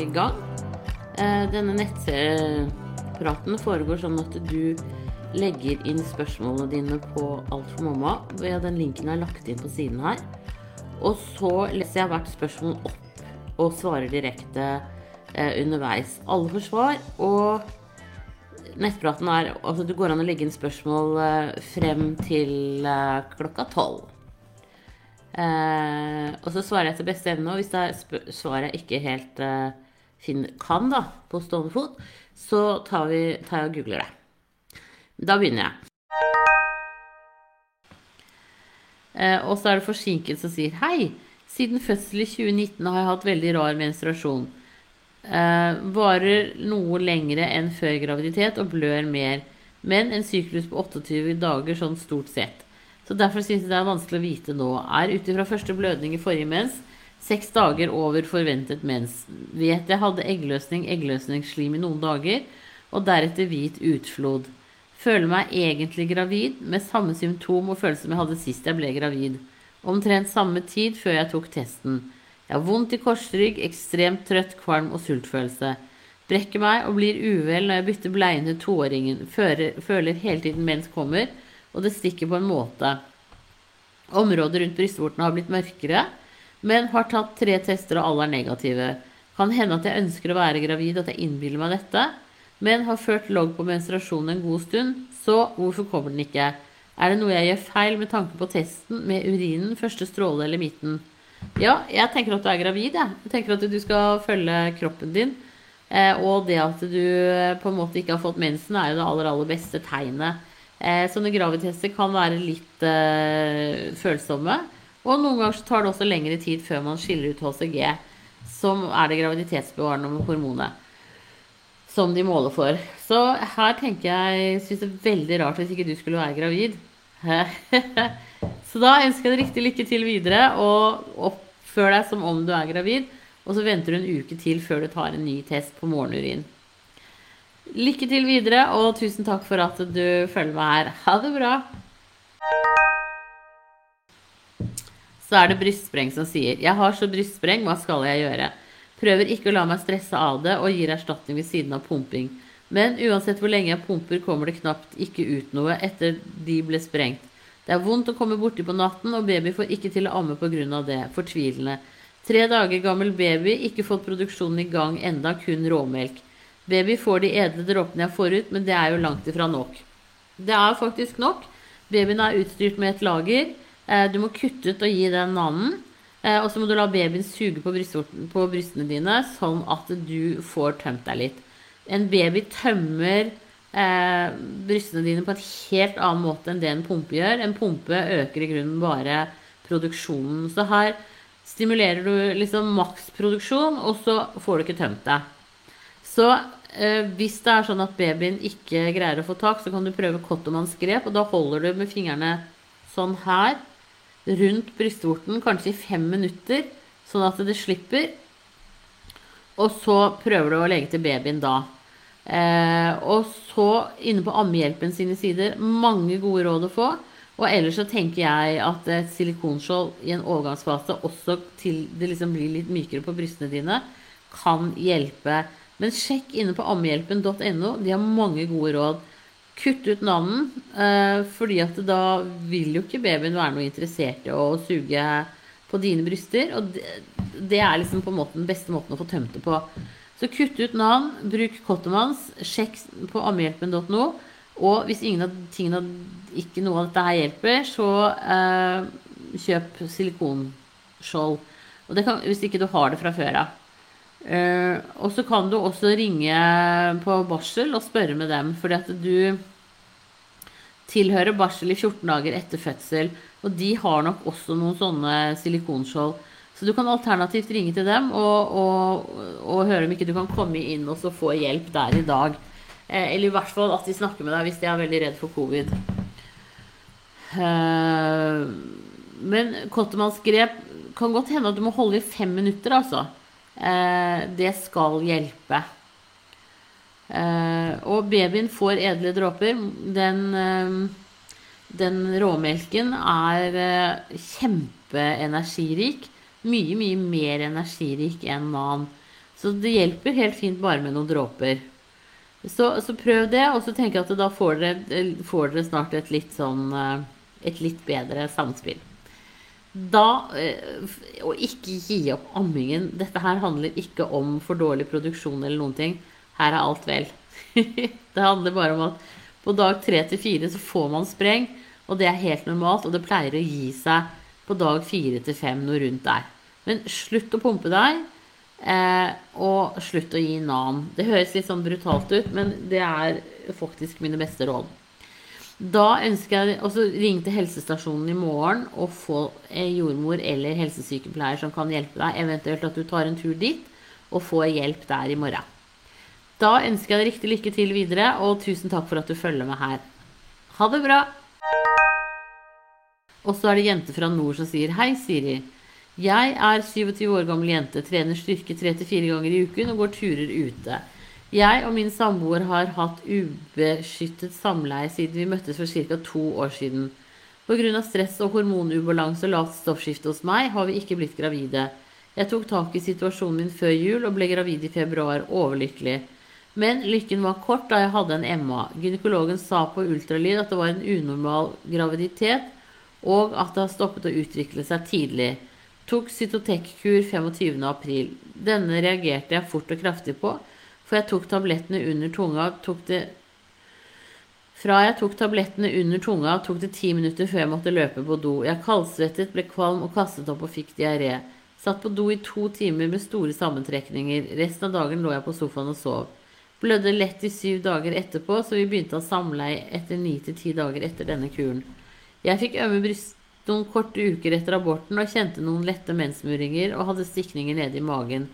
i gang. Eh, denne nettpraten foregår sånn at du legger inn spørsmålene dine på Alt for mamma. Den linken er lagt inn på siden her. Og så leser jeg hvert spørsmål opp og svarer direkte eh, underveis. Alle får svar. Og nettpraten er Altså, det går an å legge inn spørsmål eh, frem til klokka tolv. Eh, og så svarer jeg til beste evne, og hvis det er sp- svar jeg ikke helt eh, finner, kan da, på stående fot, så tar, vi, tar jeg og googler det. Da begynner jeg. Eh, og så er det forsinket som sier Hei, siden fødsel i 2019 har jeg hatt veldig rar menstruasjon. Eh, varer noe lengre enn før graviditet og blør mer. Men en syklus på 28 dager sånn stort sett. Så derfor syns jeg det er vanskelig å vite nå. Er ut ifra første blødning i forrige mens seks dager over forventet mens. Vet jeg hadde eggløsning, eggløsningsslim i noen dager, og deretter hvit utflod. Føler meg egentlig gravid, med samme symptom og følelse som jeg hadde sist jeg ble gravid. Omtrent samme tid før jeg tok testen. Jeg har vondt i korsrygg, ekstremt trøtt, kvalm og sultfølelse. Brekker meg og blir uvel når jeg bytter bleiene til toåringen. Føler, føler hele tiden mens kommer, og det stikker på en måte. Området rundt brystvortene har blitt mørkere, men har tatt tre tester og alle er negative. Kan hende at jeg ønsker å være gravid, at jeg innbiller meg dette, men har ført logg på menstruasjonen en god stund, så hvorfor kommer den ikke? Er det noe jeg gjør feil med tanke på testen med urinen, første stråle eller midten? Ja, jeg tenker at du er gravid, jeg. Jeg tenker at du skal følge kroppen din. Eh, og det at du eh, på en måte ikke har fått mensen, er jo det aller, aller beste tegnet. Eh, sånne gravidtester kan være litt følsomme. Og noen ganger så tar det også lengre tid før man skiller ut HCG, som er det graviditetsbevarende hormonet. Som de måler for. Så her tenker jeg syns det er veldig rart hvis ikke du skulle være gravid. så da ønsker jeg deg riktig lykke til videre, og oppfør deg som om du er gravid. Og så venter du en uke til før du tar en ny test på morgenurin. Lykke til videre, og tusen takk for at du følger meg her. Ha det bra. Så er det brystspreng som sier Jeg har så brystspreng, hva skal jeg gjøre? Prøver ikke å la meg stresse av det, og gir erstatning ved siden av pumping. Men uansett hvor lenge jeg pumper, kommer det knapt ikke ut noe etter de ble sprengt. Det er vondt å komme borti på natten, og baby får ikke til å amme pga. det. Fortvilende. Tre dager gammel baby, ikke fått produksjonen i gang enda, kun råmelk. Baby får de edle dråpene jeg får ut, men det er jo langt ifra nok. Det er faktisk nok. Babyen er utstyrt med et lager. Eh, Du må kutte ut og gi den nannen. Eh, Og så må du la babyen suge på, brystene dine, sånn at du får tømt deg litt. En baby tømmer eh, brystene dine på en helt annen måte enn det en pumpe gjør. En pumpe øker i grunnen bare produksjonen. Så her stimulerer du liksom maksproduksjon, og så får du ikke tømt deg. Så eh, hvis det er sånn at babyen ikke greier å få tak, så kan du prøve Cottomans grep, og da holder du med fingrene sånn her rundt brystvorten, kanskje i fem minutter, sånn at det slipper. Og så prøver du å legge til babyen da. Eh, og så inne på Ammehjelpen sine sider, mange gode råd å få. Og ellers så tenker jeg at et silikonskjold i en overgangsfase, også til det liksom blir litt mykere på brystene dine, kan hjelpe. Men sjekk inne på ammehjelpen.no. De har mange gode råd. Kutt ut navnen, eh, fordi at da vil jo ikke babyen være noe interessert i å suge på dine bryster. Og det, det er liksom på en måte den beste måten å få tømt det på. Så kutt ut navn, bruk Cottomans, sjekk på ammehjelpen.no. Og hvis ingen av tingene, ikke noe av dette her hjelper, så eh, kjøp silikonskjold. Og kan, hvis ikke du har det fra før av. Eh, og så kan du også ringe på barsel og spørre med dem, fordi at du tilhører barsel i 14 dager etter fødsel. Og de har nok også noen sånne silikonskjold. Så du kan alternativt ringe til dem og, og, og høre om ikke du kan komme inn og få hjelp der i dag. Uh, eller i hvert fall at de snakker med deg hvis de er veldig redd for covid. Uh, men Cottomans grep kan godt hende at du må holde i fem minutter, altså. Eh, det skal hjelpe. Eh, og babyen får edle dråper. Den, eh, den råmelken er kjempeenergirik. Mye, mye mer energirik enn annen. Så det hjelper helt fint bare med noen dråper. Så, så prøv det, og så jeg at da får dere, får dere snart et litt sånn Et litt bedre samspill. Da eh, Og ikke gi opp ammingen. Dette her handler ikke om for dårlig produksjon eller noen ting. Her er alt vel. det handler bare om at på dag tre til fire så får man spreng, og det er helt normalt, og det pleier å gi seg på dag fire til fem, noe rundt der. Men slutt å pumpe deg. Eh, og slutt å gi Nan. Det høres litt sånn brutalt ut, men det er faktisk mine beste råd. Da ønsker jeg også ringe til helsestasjonen i morgen og få jordmor eller helsesykepleier som kan hjelpe deg. Eventuelt at du tar en tur dit og får hjelp der i morgen. Da ønsker jeg deg riktig lykke til videre, og tusen takk for at du følger med her. Ha det bra! Og så er det jente fra nord som sier Hei, Siri. Jeg er 27 år gammel jente, trener styrke 3-4 ganger i uken og går turer ute. Jeg og min samboer har hatt ubeskyttet samleie siden vi møttes for ca. to år siden. Pga. stress og hormonubalanse og lavt stoffskifte hos meg har vi ikke blitt gravide. Jeg tok tak i situasjonen min før jul og ble gravid i februar, overlykkelig. Men lykken var kort da jeg hadde en MA. Gynekologen sa på ultralyd at det var en unormal graviditet, og at det har stoppet å utvikle seg tidlig. Tok Cytotec-kur 25.4. Denne reagerte jeg fort og kraftig på, for jeg tok tablettene under tunga tok det fra jeg tok tablettene under tunga, tok det ti minutter før jeg måtte løpe på do. Jeg kaldsvettet, ble kvalm og kastet opp og fikk diaré. Satt på do i to timer med store sammentrekninger. Resten av dagen lå jeg på sofaen og sov. Blødde lett i syv dager etterpå, så vi begynte å samleie etter ni til ti dager etter denne kuren. Jeg fikk ømme bryst noen korte uker etter aborten og kjente noen lette mensmuringer og hadde stikninger nede i magen.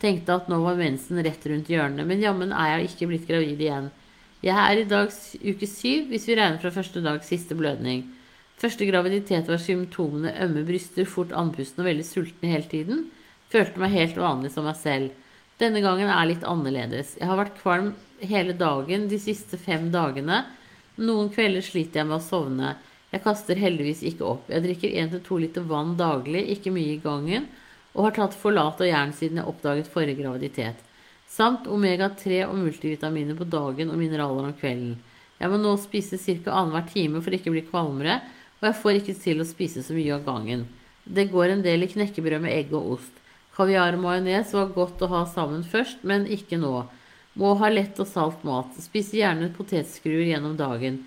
Tenkte at nå var mensen rett rundt hjørnet, men jammen er jeg ikke blitt gravid igjen. Jeg er i dag uke syv, hvis vi regner fra første dag siste blødning. Første graviditet var symptomene ømme bryster, fort andpusten og veldig sulten hele tiden. Følte meg helt vanlig som meg selv. Denne gangen er litt annerledes. Jeg har vært kvalm hele dagen de siste fem dagene. Noen kvelder sliter jeg med å sovne. Jeg kaster heldigvis ikke opp. Jeg drikker 1-2 liter vann daglig, ikke mye i gangen, og har tatt folat og jern siden jeg oppdaget forrige graviditet. Samt omega-3 og multivitaminer på dagen og mineraler om kvelden. Jeg må nå spise ca. annenhver time for ikke å bli kvalmere, og jeg får ikke til å spise så mye av gangen. Det går en del i knekkebrød med egg og ost. Kaviar og majones var godt å ha sammen først, men ikke nå. Må ha lett og salt mat. Spise gjerne potetskruer gjennom dagen.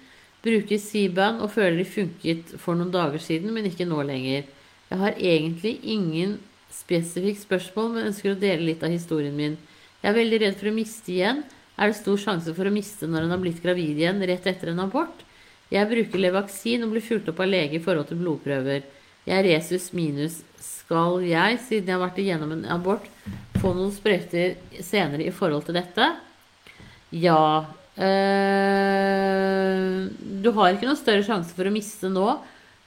Bruker Seaband og føler de funket for noen dager siden, men ikke nå lenger. Jeg har egentlig ingen spesifikt spørsmål, men ønsker å dele litt av historien min. Jeg er veldig redd for å miste igjen. Er det stor sjanse for å miste når en har blitt gravid igjen rett etter en abort? Jeg bruker Levaksin og blir fulgt opp av lege i forhold til blodprøver. Jeg er resus minus. Skal jeg, siden jeg har vært igjennom en abort, få noen sprøyter senere i forhold til dette? Ja. Øh, du har ikke noen større sjanse for å miste nå.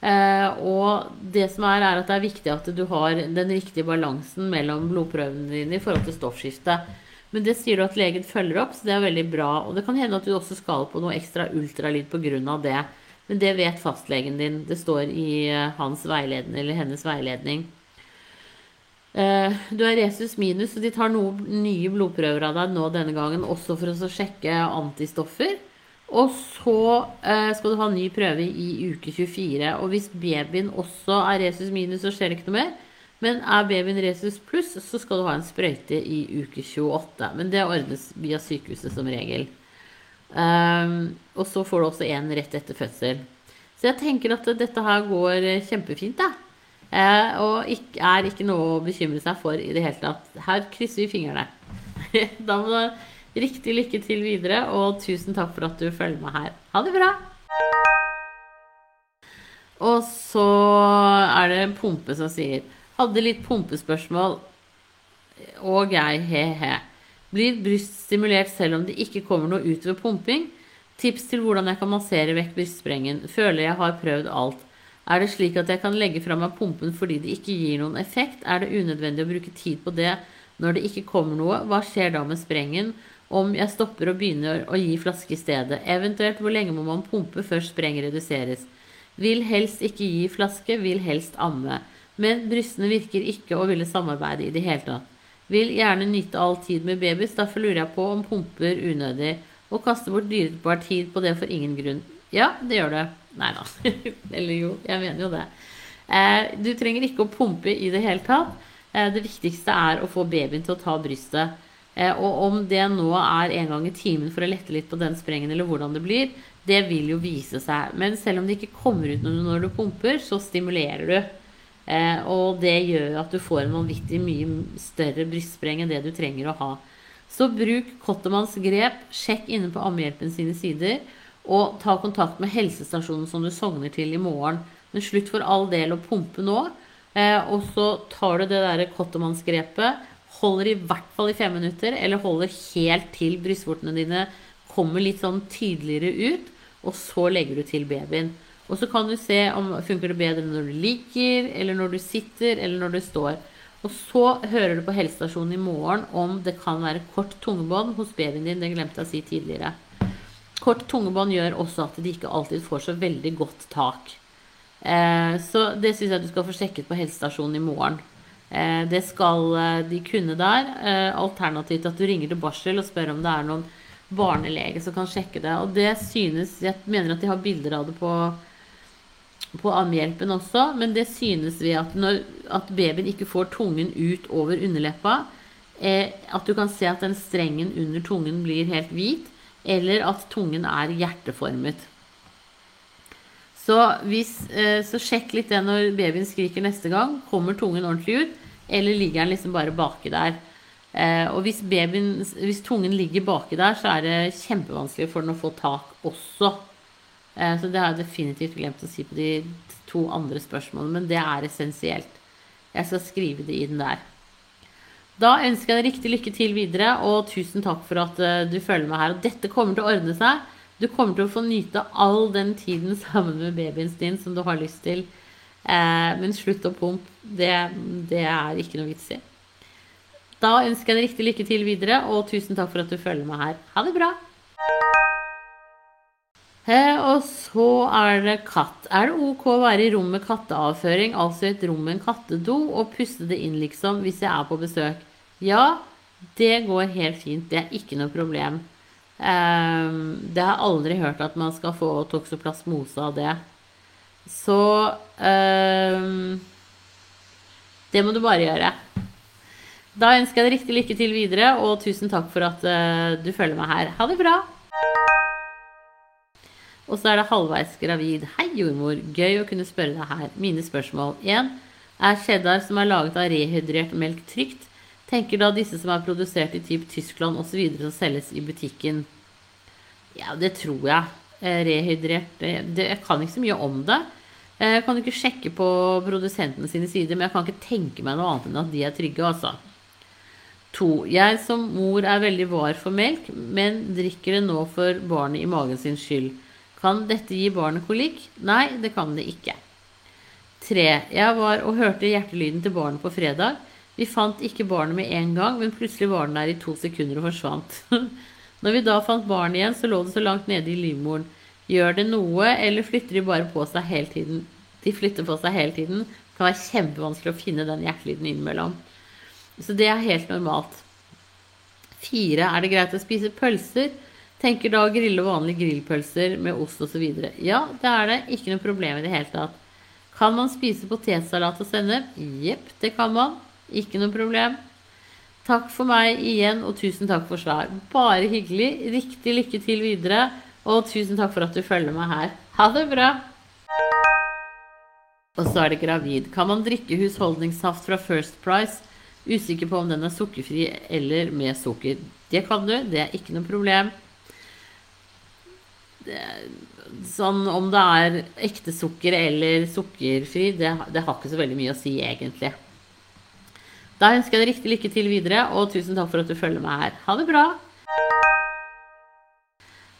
Eh, og det som er, er at det er viktig at du har den riktige balansen mellom blodprøvene dine i forhold til stoffskiftet. Men det sier du at legen følger opp, så det er veldig bra. Og det kan hende at du også skal på noe ekstra ultralyd pga. det. Men det vet fastlegen din. Det står i eh, hans veiledning eller hennes veiledning. Eh, du er resus minus, og de tar noen nye blodprøver av deg nå denne gangen, også for å sjekke antistoffer. Og så eh, skal du ha ny prøve i uke 24. Og hvis babyen også er resus minus, så skjer det ikke noe mer. Men er babyen resus pluss, så skal du ha en sprøyte i uke 28. Men det ordnes via sykehuset som regel. Um, og så får du også en rett etter fødsel. Så jeg tenker at dette her går kjempefint, da. Eh, og ikke, er ikke noe å bekymre seg for i det hele tatt. Her krysser vi fingrene. da må du riktig lykke til videre, og tusen takk for at du følger med her. Ha det bra! Og så er det Pumpe som sier Hadde litt pumpespørsmål, og jeg, he-he. Blir bryst stimulert selv om det ikke kommer noe ut ved pumping? Tips til hvordan jeg kan massere vekk brystsprengen. Føler jeg har prøvd alt. Er det slik at jeg kan legge fra meg pumpen fordi det ikke gir noen effekt? Er det unødvendig å bruke tid på det når det ikke kommer noe? Hva skjer da med sprengen om jeg stopper og begynner å gi flaske i stedet? Eventuelt hvor lenge må man pumpe før spreng reduseres? Vil helst ikke gi flaske, vil helst amme. Men brystene virker ikke å ville samarbeide i det hele tatt. Vil gjerne nyte all tid med babys. Derfor lurer jeg på om pumper unødig. Og kaster bort dyrebar tid på det for ingen grunn. Ja, det gjør det. Nei da. Eller jo, jeg mener jo det. Eh, du trenger ikke å pumpe i det hele tatt. Eh, det viktigste er å få babyen til å ta brystet. Eh, og om det nå er en gang i timen for å lette litt på den sprengen, eller hvordan det blir, det vil jo vise seg. Men selv om det ikke kommer ut når du pumper, så stimulerer du. Eh, og det gjør at du får en vanvittig mye større brystspreng enn det du trenger å ha. Så bruk Cottermanns grep, sjekk inne på Ammehjelpen sine sider, og ta kontakt med helsestasjonen som du sogner til i morgen. Men slutt for all del å pumpe nå. Eh, og så tar du det der Cottermanns-grepet, holder i hvert fall i fem minutter, eller holder helt til brystvortene dine kommer litt sånn tydeligere ut, og så legger du til babyen. Og så kan du se om funker det bedre når du ligger, eller når du sitter, eller når du står. Og så hører du på helsestasjonen i morgen om det kan være kort tungebånd hos babyen din. Det glemte jeg å si tidligere. Kort tungebånd gjør også at de ikke alltid får så veldig godt tak. Eh, så det syns jeg du skal få sjekket på helsestasjonen i morgen. Eh, det skal eh, de kunne der. Eh, alternativt at du ringer til barsel og spør om det er noen barnelege som kan sjekke det. Og det synes Jeg mener at de har bilder av det på på ammehjelpen også, men det synes vi at når at babyen ikke får tungen ut over underleppa, at du kan se at den strengen under tungen blir helt hvit, eller at tungen er hjerteformet. Så, hvis, eh, så sjekk litt det når babyen skriker neste gang. Kommer tungen ordentlig ut, eller ligger den liksom bare baki der? Eh, og hvis, babyen, hvis tungen ligger baki der, så er det kjempevanskelig for den å få tak også. Eh, så det har jeg definitivt glemt å si på de to andre spørsmålene, men det er essensielt. Jeg skal skrive det inn der. Da ønsker jeg deg riktig lykke til videre, og tusen takk for at du følger med her. Og dette kommer til å ordne seg. Du kommer til å få nyte all den tiden sammen med babyen din som du har lyst til. Eh, men slutt å pumpe. Det, det er ikke noe vits i. Da ønsker jeg deg riktig lykke til videre, og tusen takk for at du følger med her. Ha det bra! Eh, og så er det katt. Er det ok å være i rom med katteavføring, altså et rom med en kattedo, og puste det inn, liksom, hvis jeg er på besøk? Ja, det går helt fint. Det er ikke noe problem. Eh, det har jeg aldri hørt at man skal få toksoplasmose av det. Så eh, Det må du bare gjøre. Da ønsker jeg deg riktig lykke til videre, og tusen takk for at uh, du følger meg her. Ha det bra! Og så er det halvveis gravid. Hei, jordmor. Gøy å kunne spørre deg her. Mine spørsmål. 1. Er cheddar som er laget av rehydrert melk, trygt? Tenker da disse som er produsert i typ Tyskland osv. som selges i butikken? Ja, det tror jeg. Eh, rehydrert det, Jeg kan ikke så mye om det. Eh, jeg kan ikke sjekke på produsentene sine sider, men jeg kan ikke tenke meg noe annet enn at de er trygge, altså. 2. Jeg som mor er veldig var for melk, men drikker det nå for barnet i magen sin skyld. Kan dette gi barnet kolikk? Nei, det kan det ikke. 3. Jeg var og hørte hjertelyden til barnet på fredag. Vi fant ikke barnet med en gang, men plutselig var den der i to sekunder og forsvant. Når vi da fant barnet igjen, så lå det så langt nede i livmoren. Gjør det noe, eller flytter de bare på seg hele tiden? De flytter på seg hele tiden. Det kan være kjempevanskelig å finne den hjertelyden innimellom. Så det er helt normalt. 4. Er det greit å spise pølser? Tenker da å grille vanlige grillpølser med ost osv. Ja, det er det. Ikke noe problem i det hele tatt. Kan man spise potetsalat og sennep? Jepp, det kan man. Ikke noe problem. Takk for meg igjen, og tusen takk for svar. Bare hyggelig. Riktig lykke til videre, og tusen takk for at du følger meg her. Ha det bra! Og så er det gravid. Kan man drikke husholdningssaft fra First Price? Usikker på om den er sukkerfri eller med sukker. Det kan du, det er ikke noe problem sånn om det er ekte sukker eller sukkerfri, det, det, har ikke så veldig mye å si, egentlig. Da ønsker jeg deg riktig lykke til videre, og tusen takk for at du følger meg her. Ha det bra!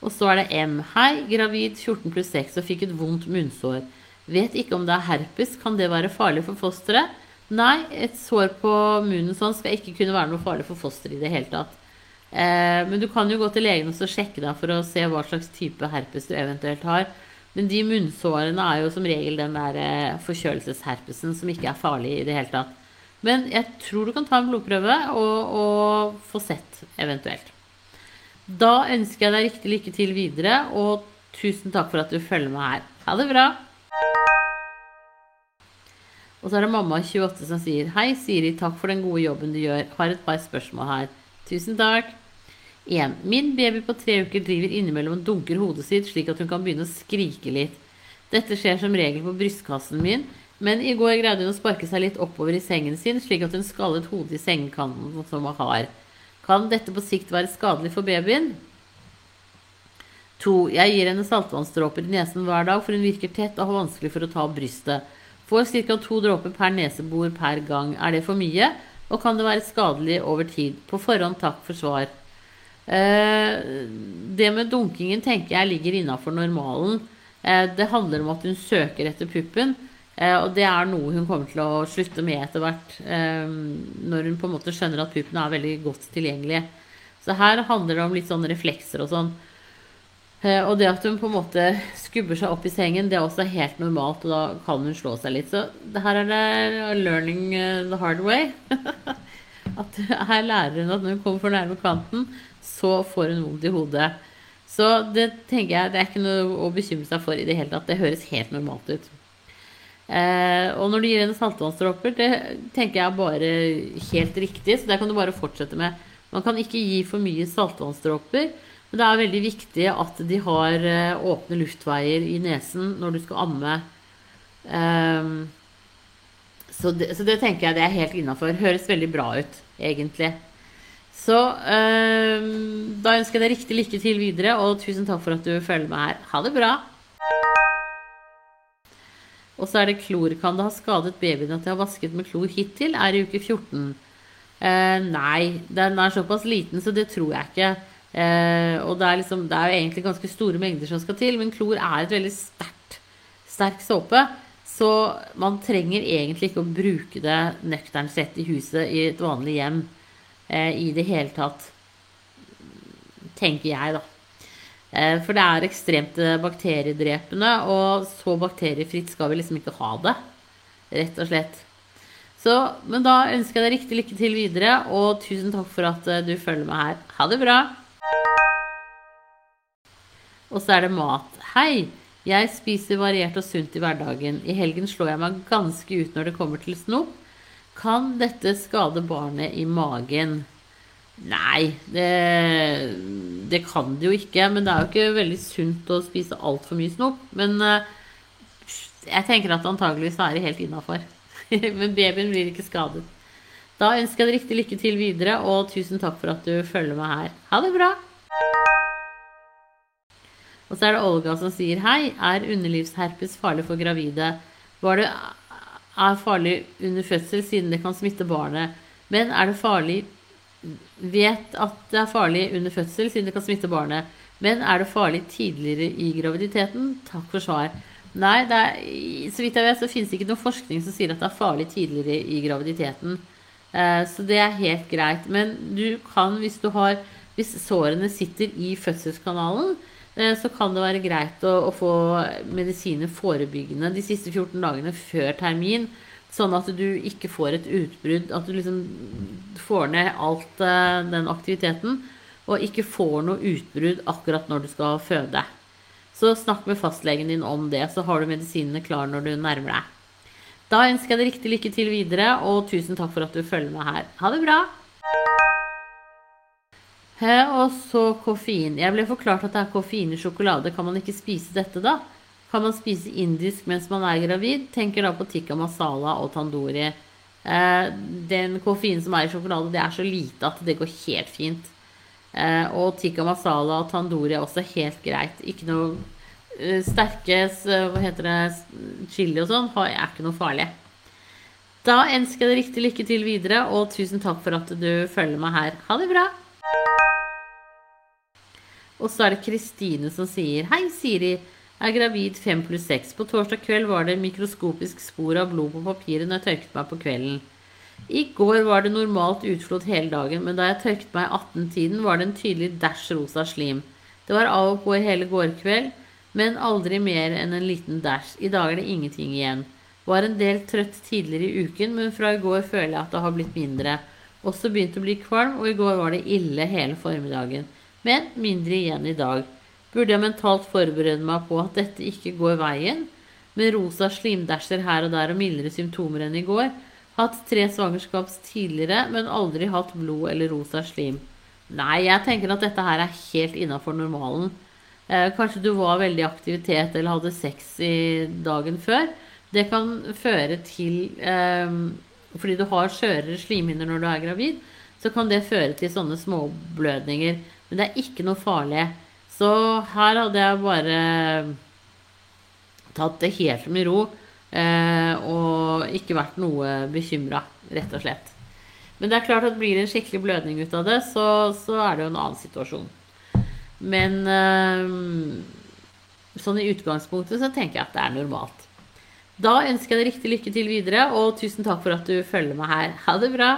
Og så er det M. Hei, gravid 14 pluss 6 og fikk et vondt munnsår. Vet ikke om det er herpes. Kan det være farlig for fosteret? Nei, et sår på munnen sånn skal ikke kunne være noe farlig for fosteret i det hele tatt. Eh, men du kan jo gå til legen og sjekke deg for å se hva slags type herpes du eventuelt har. Men de munnsårene er jo som regel den der eh, forkjølelsesherpesen som ikke er farlig i det hele tatt. Men jeg tror du kan ta en blodprøve og, og få sett eventuelt. Da ønsker jeg deg riktig lykke til videre, og tusen takk for at du følger med her. Ha det bra! Og så er det mamma28 som sier Hei, Siri. Takk for den gode jobben du gjør. Har et par spørsmål her. Tusen takk. 1. Min baby på tre uker driver innimellom og dunker hodet sitt slik at hun kan begynne å skrike litt. Dette skjer som regel på brystkassen min, men i går greide hun å sparke seg litt oppover i sengen sin, slik at hun skallet hodet i sengekanten som var hard. Kan dette på sikt være skadelig for babyen? 2. Jeg gir henne saltvannsdråper i nesen hver dag, for hun virker tett og har vanskelig for å ta brystet. Får ca. to dråper per nesebor per gang. Er det for mye? Og kan det være skadelig over tid? På forhånd takk for svar. Eh, det med dunkingen tenker jeg ligger innafor normalen. Eh, det handler om at hun søker etter puppen. Eh, og det er noe hun kommer til å slutte med etter hvert. Når hun på en måte skjønner at puppene er veldig godt tilgjengelige. Så her handler det om litt sånn reflekser og sånn. Og det at hun på en måte skubber seg opp i sengen, det er også helt normalt. Og da kan hun slå seg litt. Så her er det 'learning the hard way'. at her lærer hun at når hun kommer for nærme kanten, så får hun vondt i hodet. Så det tenker jeg, det er ikke noe å bekymre seg for i det hele tatt. Det høres helt normalt ut. Eh, og når du gir henne saltvannsdråper, det tenker jeg er bare helt riktig. Så det kan du bare fortsette med. Man kan ikke gi for mye saltvannsdråper. Men det er veldig viktig at de har eh, åpne luftveier i nesen når du skal amme. Eh, så, det, så det tenker jeg det er helt innafor. Høres veldig bra ut, egentlig. Så eh, da ønsker jeg deg riktig lykke til videre, og tusen takk for at du følger med her. Ha det bra! Og så er det klor. Kan det ha skadet babyen at jeg har vasket med klor hittil? Er i uke 14. Eh, nei, den er såpass liten, så det tror jeg ikke. Eh, og det er, liksom, det er jo egentlig ganske store mengder som skal til, men klor er et veldig sterkt, sterk såpe. Så man trenger egentlig ikke å bruke det nøkternt sett i huset i et vanlig hjem eh, i det hele tatt. Tenker jeg, da. Eh, for det er ekstremt eh, bakteriedrepende, og så bakteriefritt skal vi liksom ikke ha det. Rett og slett. Så, men da ønsker jeg deg riktig lykke til videre, og tusen takk for at eh, du følger med her. Ha det bra! Og så er det mat. Hei! Jeg spiser variert og sunt i hverdagen. I helgen slår jeg meg ganske ut når det kommer til snop. Kan dette skade barnet i magen? Nei, det, det, kan det jo ikke. Men det er jo ikke veldig sunt å spise altfor mye snop. Men uh, jeg tenker at antageligvis er det helt innafor. men babyen blir ikke skadet. Da ønsker jeg deg riktig lykke til videre, og tusen takk for at du følger med her. Ha det bra! Og så er det Olga som sier hei. Er underlivsherpes farlig for gravide? Var det er farlig under fødsel siden det kan smitte barnet. Men er det farlig Vet at det er farlig under fødsel siden det kan smitte barnet. Men er det farlig tidligere i graviditeten? Takk for svar. Nei, er, så vidt jeg vet, så finnes det ikke noe forskning som sier at det er farlig tidligere i graviditeten. Eh, så det er helt greit. Men du kan, hvis du har Hvis sårene sitter i fødselskanalen, Eh, så kan det være greit å, å, få medisiner forebyggende de siste 14 dagene før termin. Sånn at du ikke får et utbrudd. At du liksom får ned alt uh, den aktiviteten. Og ikke får noe utbrudd akkurat når du skal føde. Så snakk med fastlegen din om det, så har du medisinene klar når du nærmer deg. Da ønsker jeg deg riktig lykke til videre, og tusen takk for at du følger med her. Ha det bra! Og så koffein. Jeg ble forklart at det er koffein i sjokolade. Kan man ikke spise dette, da? Kan man spise indisk mens man er gravid? Tenker da på tikka masala og tandori. Eh, den koffeinen som er i sjokolade, det er så lite at det går helt fint. Eh, og tikka masala og tandori er også helt greit. Ikke noe eh, sterke hva heter det, chili og sånn er ikke noe farlig. Da ønsker jeg deg riktig lykke til videre, og tusen takk for at du følger meg her. Ha det bra! Og så er det Kristine som sier Hei, Siri. Er gravid fem pluss seks. På torsdag kveld var det mikroskopisk spor av blod på papiret når jeg tørket meg på kvelden. I går var det normalt utflod hele dagen, men da jeg tørket meg i 18-tiden, var det en tydelig dæsj rosa slim. Det var av og på hele går kveld, men aldri mer enn en liten dæsj. I dag er det ingenting igjen. Var en del trøtt tidligere i uken, men fra i går føler jeg at det har blitt mindre. Også begynt å bli kvalm, og i går var det ille hele formiddagen. Men mindre igjen i dag. Burde jeg mentalt forberede meg på at dette ikke går veien? Med rosa slimdæsjer her og der og mildere symptomer enn i går. Hatt tre svangerskaps tidligere, men aldri hatt blod eller rosa slim. Nei, jeg tenker at dette her er helt innafor normalen. Eh, kanskje du var veldig i aktivitet eller hadde sex i dagen før. Det kan føre til eh, Fordi du har skjørere slimhinner når du er gravid, så kan det føre til sånne småblødninger. Men det er ikke noe farlig. Så her hadde jeg bare tatt det helt med ro eh, og ikke vært noe bekymra, rett og slett. Men det er klart at blir det en skikkelig blødning ut av det, så, så er det jo en annen situasjon. Men eh, sånn i utgangspunktet så tenker jeg at det er normalt. Da ønsker jeg deg riktig lykke til videre, og tusen takk for at du følger meg her. Ha det bra!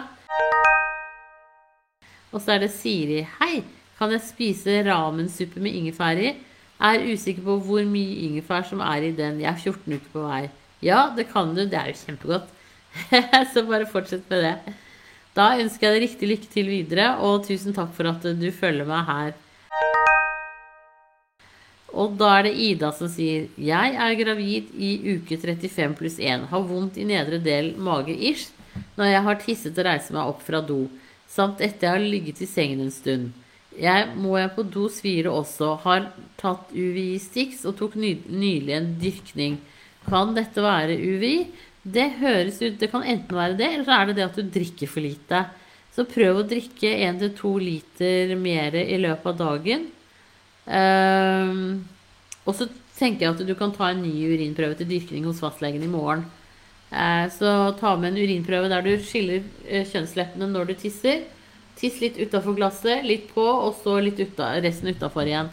Og så er det Siri. Hei! Kan jeg spise ramensuppe med ingefær i? Er usikker på hvor mye ingefær som er i den. Jeg er 14 uker på vei. Ja, det kan du. Det er jo kjempegodt. Så bare fortsett med det. Da ønsker jeg deg riktig lykke til videre, og tusen takk for at du følger meg her. Og da er det Ida som sier Jeg er gravid i uke 35 pluss 1. Har vondt i nedre del mage-ish når jeg har tisset og reiser meg opp fra do. Samt etter jeg har ligget i sengen en stund. Jeg må jeg på dos fire også. Har tatt UVI-Stix og tok ny, nylig en dyrkning. Kan dette være UVI? Det høres ut Det kan enten være det, eller så er det det at du drikker for lite. Så prøv å drikke 1-2 liter mer i løpet av dagen. Um, og så tenker jeg at du kan ta en ny urinprøve til dyrkning hos fastlegen i morgen. Uh, så ta med en urinprøve der du skiller uh, kjønnsleppene når du tisser. Tiss litt utafor glasset, litt på, og så litt uta, resten utafor igjen.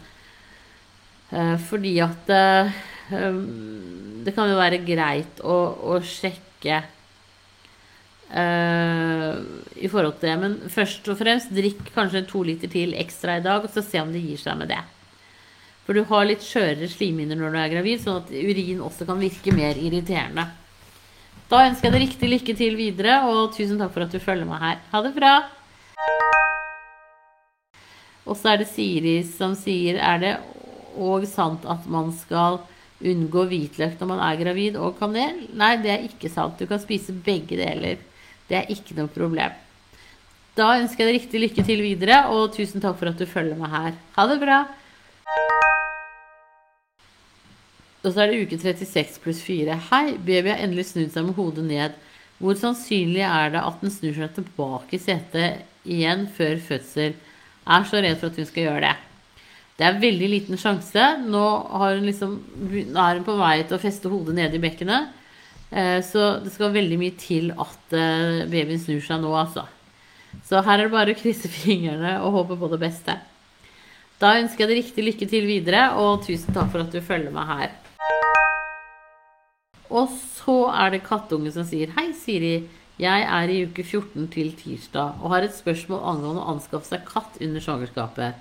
Eh, fordi at eh, um, Det kan jo være greit å, å sjekke eh, i forhold til det. Men først og fremst drikk kanskje to liter til ekstra i dag, og så se om det gir seg med det. For du har litt skjørere slimhinner når du er gravid, sånn at urin også kan virke mer irriterende. Da ønsker jeg deg riktig lykke til videre, og tusen takk for at du følger meg her. Ha det bra! Og så er det Siri som sier Er det òg sant at man skal unngå hvitløk når man er gravid, og kanel? Nei, det er ikke sant. Du kan spise begge deler. Det er ikke noe problem. Da ønsker jeg deg riktig lykke til videre, og tusen takk for at du følger meg her. Ha det bra! Og så er det uke 36 pluss 4. Hei, baby har endelig snudd seg med hodet ned. Hvor sannsynlig er det at den snur seg tilbake i setet igjen før fødsel? er så redd for at hun skal gjøre det. Det er veldig liten sjanse. Nå, liksom, nå er hun på vei til å feste hodet nede i bekkenet. Eh, så det skal veldig mye til at eh, babyen snur seg nå, altså. Så her er det bare å krysse fingrene og håpe på det beste. Da ønsker jeg deg riktig lykke til videre, og tusen takk for at du følger meg her. Og så er det kattunge som sier Hei, Siri. Jeg er i uke 14 til tirsdag og har et spørsmål angående å anskaffe seg katt under svangerskapet.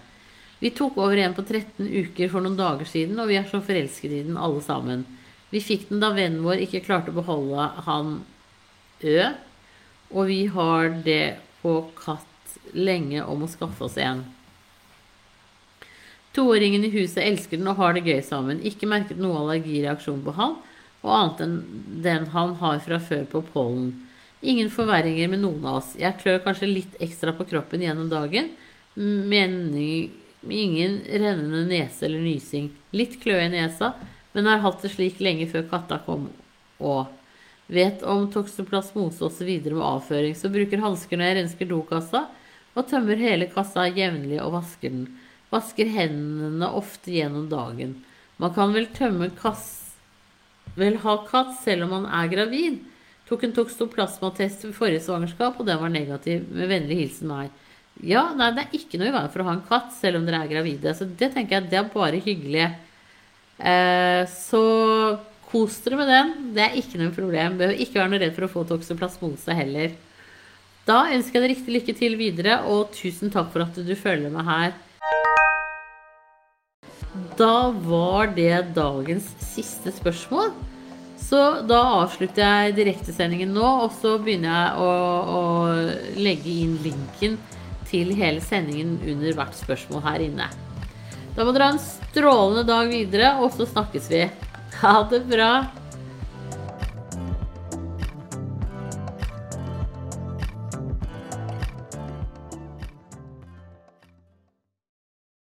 Vi tok over en på 13 uker for noen dager siden, og vi er så forelsket i den alle sammen. Vi fikk den da vennen vår ikke klarte å beholde han Ø, og vi har det på katt lenge om å skaffe oss en. Toåringen i huset elsker den og har det gøy sammen. Ikke merket noe allergireaksjon på han, og annet enn den han har fra før på pollen. Ingen forverringer med noen av oss. Jeg klør kanskje litt ekstra på kroppen gjennom dagen, men ingen rennende nese eller nysing. Litt kløe i nesa, men har hatt det slik lenge før katta kom og vet om toksoplasmose osv. med avføring, så bruker hansker når jeg rensker dokassa, og tømmer hele kassa jevnlig og vasker den. Vasker hendene ofte gjennom dagen. Man kan vel tømme kass Vel ha katt selv om man er gravid? Tok en toksoplasmatest ved forrige svangerskap, og den var negativ. Med vennlig hilsen meg. Ja, nei, det er ikke noe i veien for å ha en katt, selv om dere er gravide. Så det tenker jeg, det er bare hyggelig. Eh, så kos dere med den. Det er ikke noe problem. Behøver ikke være noe redd for å få toksoplasmose heller. Da ønsker jeg deg riktig lykke til videre, og tusen takk for at du følger meg her. Da var det dagens siste spørsmål. Så da avslutter jeg direktesendingen nå, og så begynner jeg å, å legge inn linken til hele sendingen under hvert spørsmål her inne. Da må dere ha en strålende dag videre, og så snakkes vi. Ha det bra.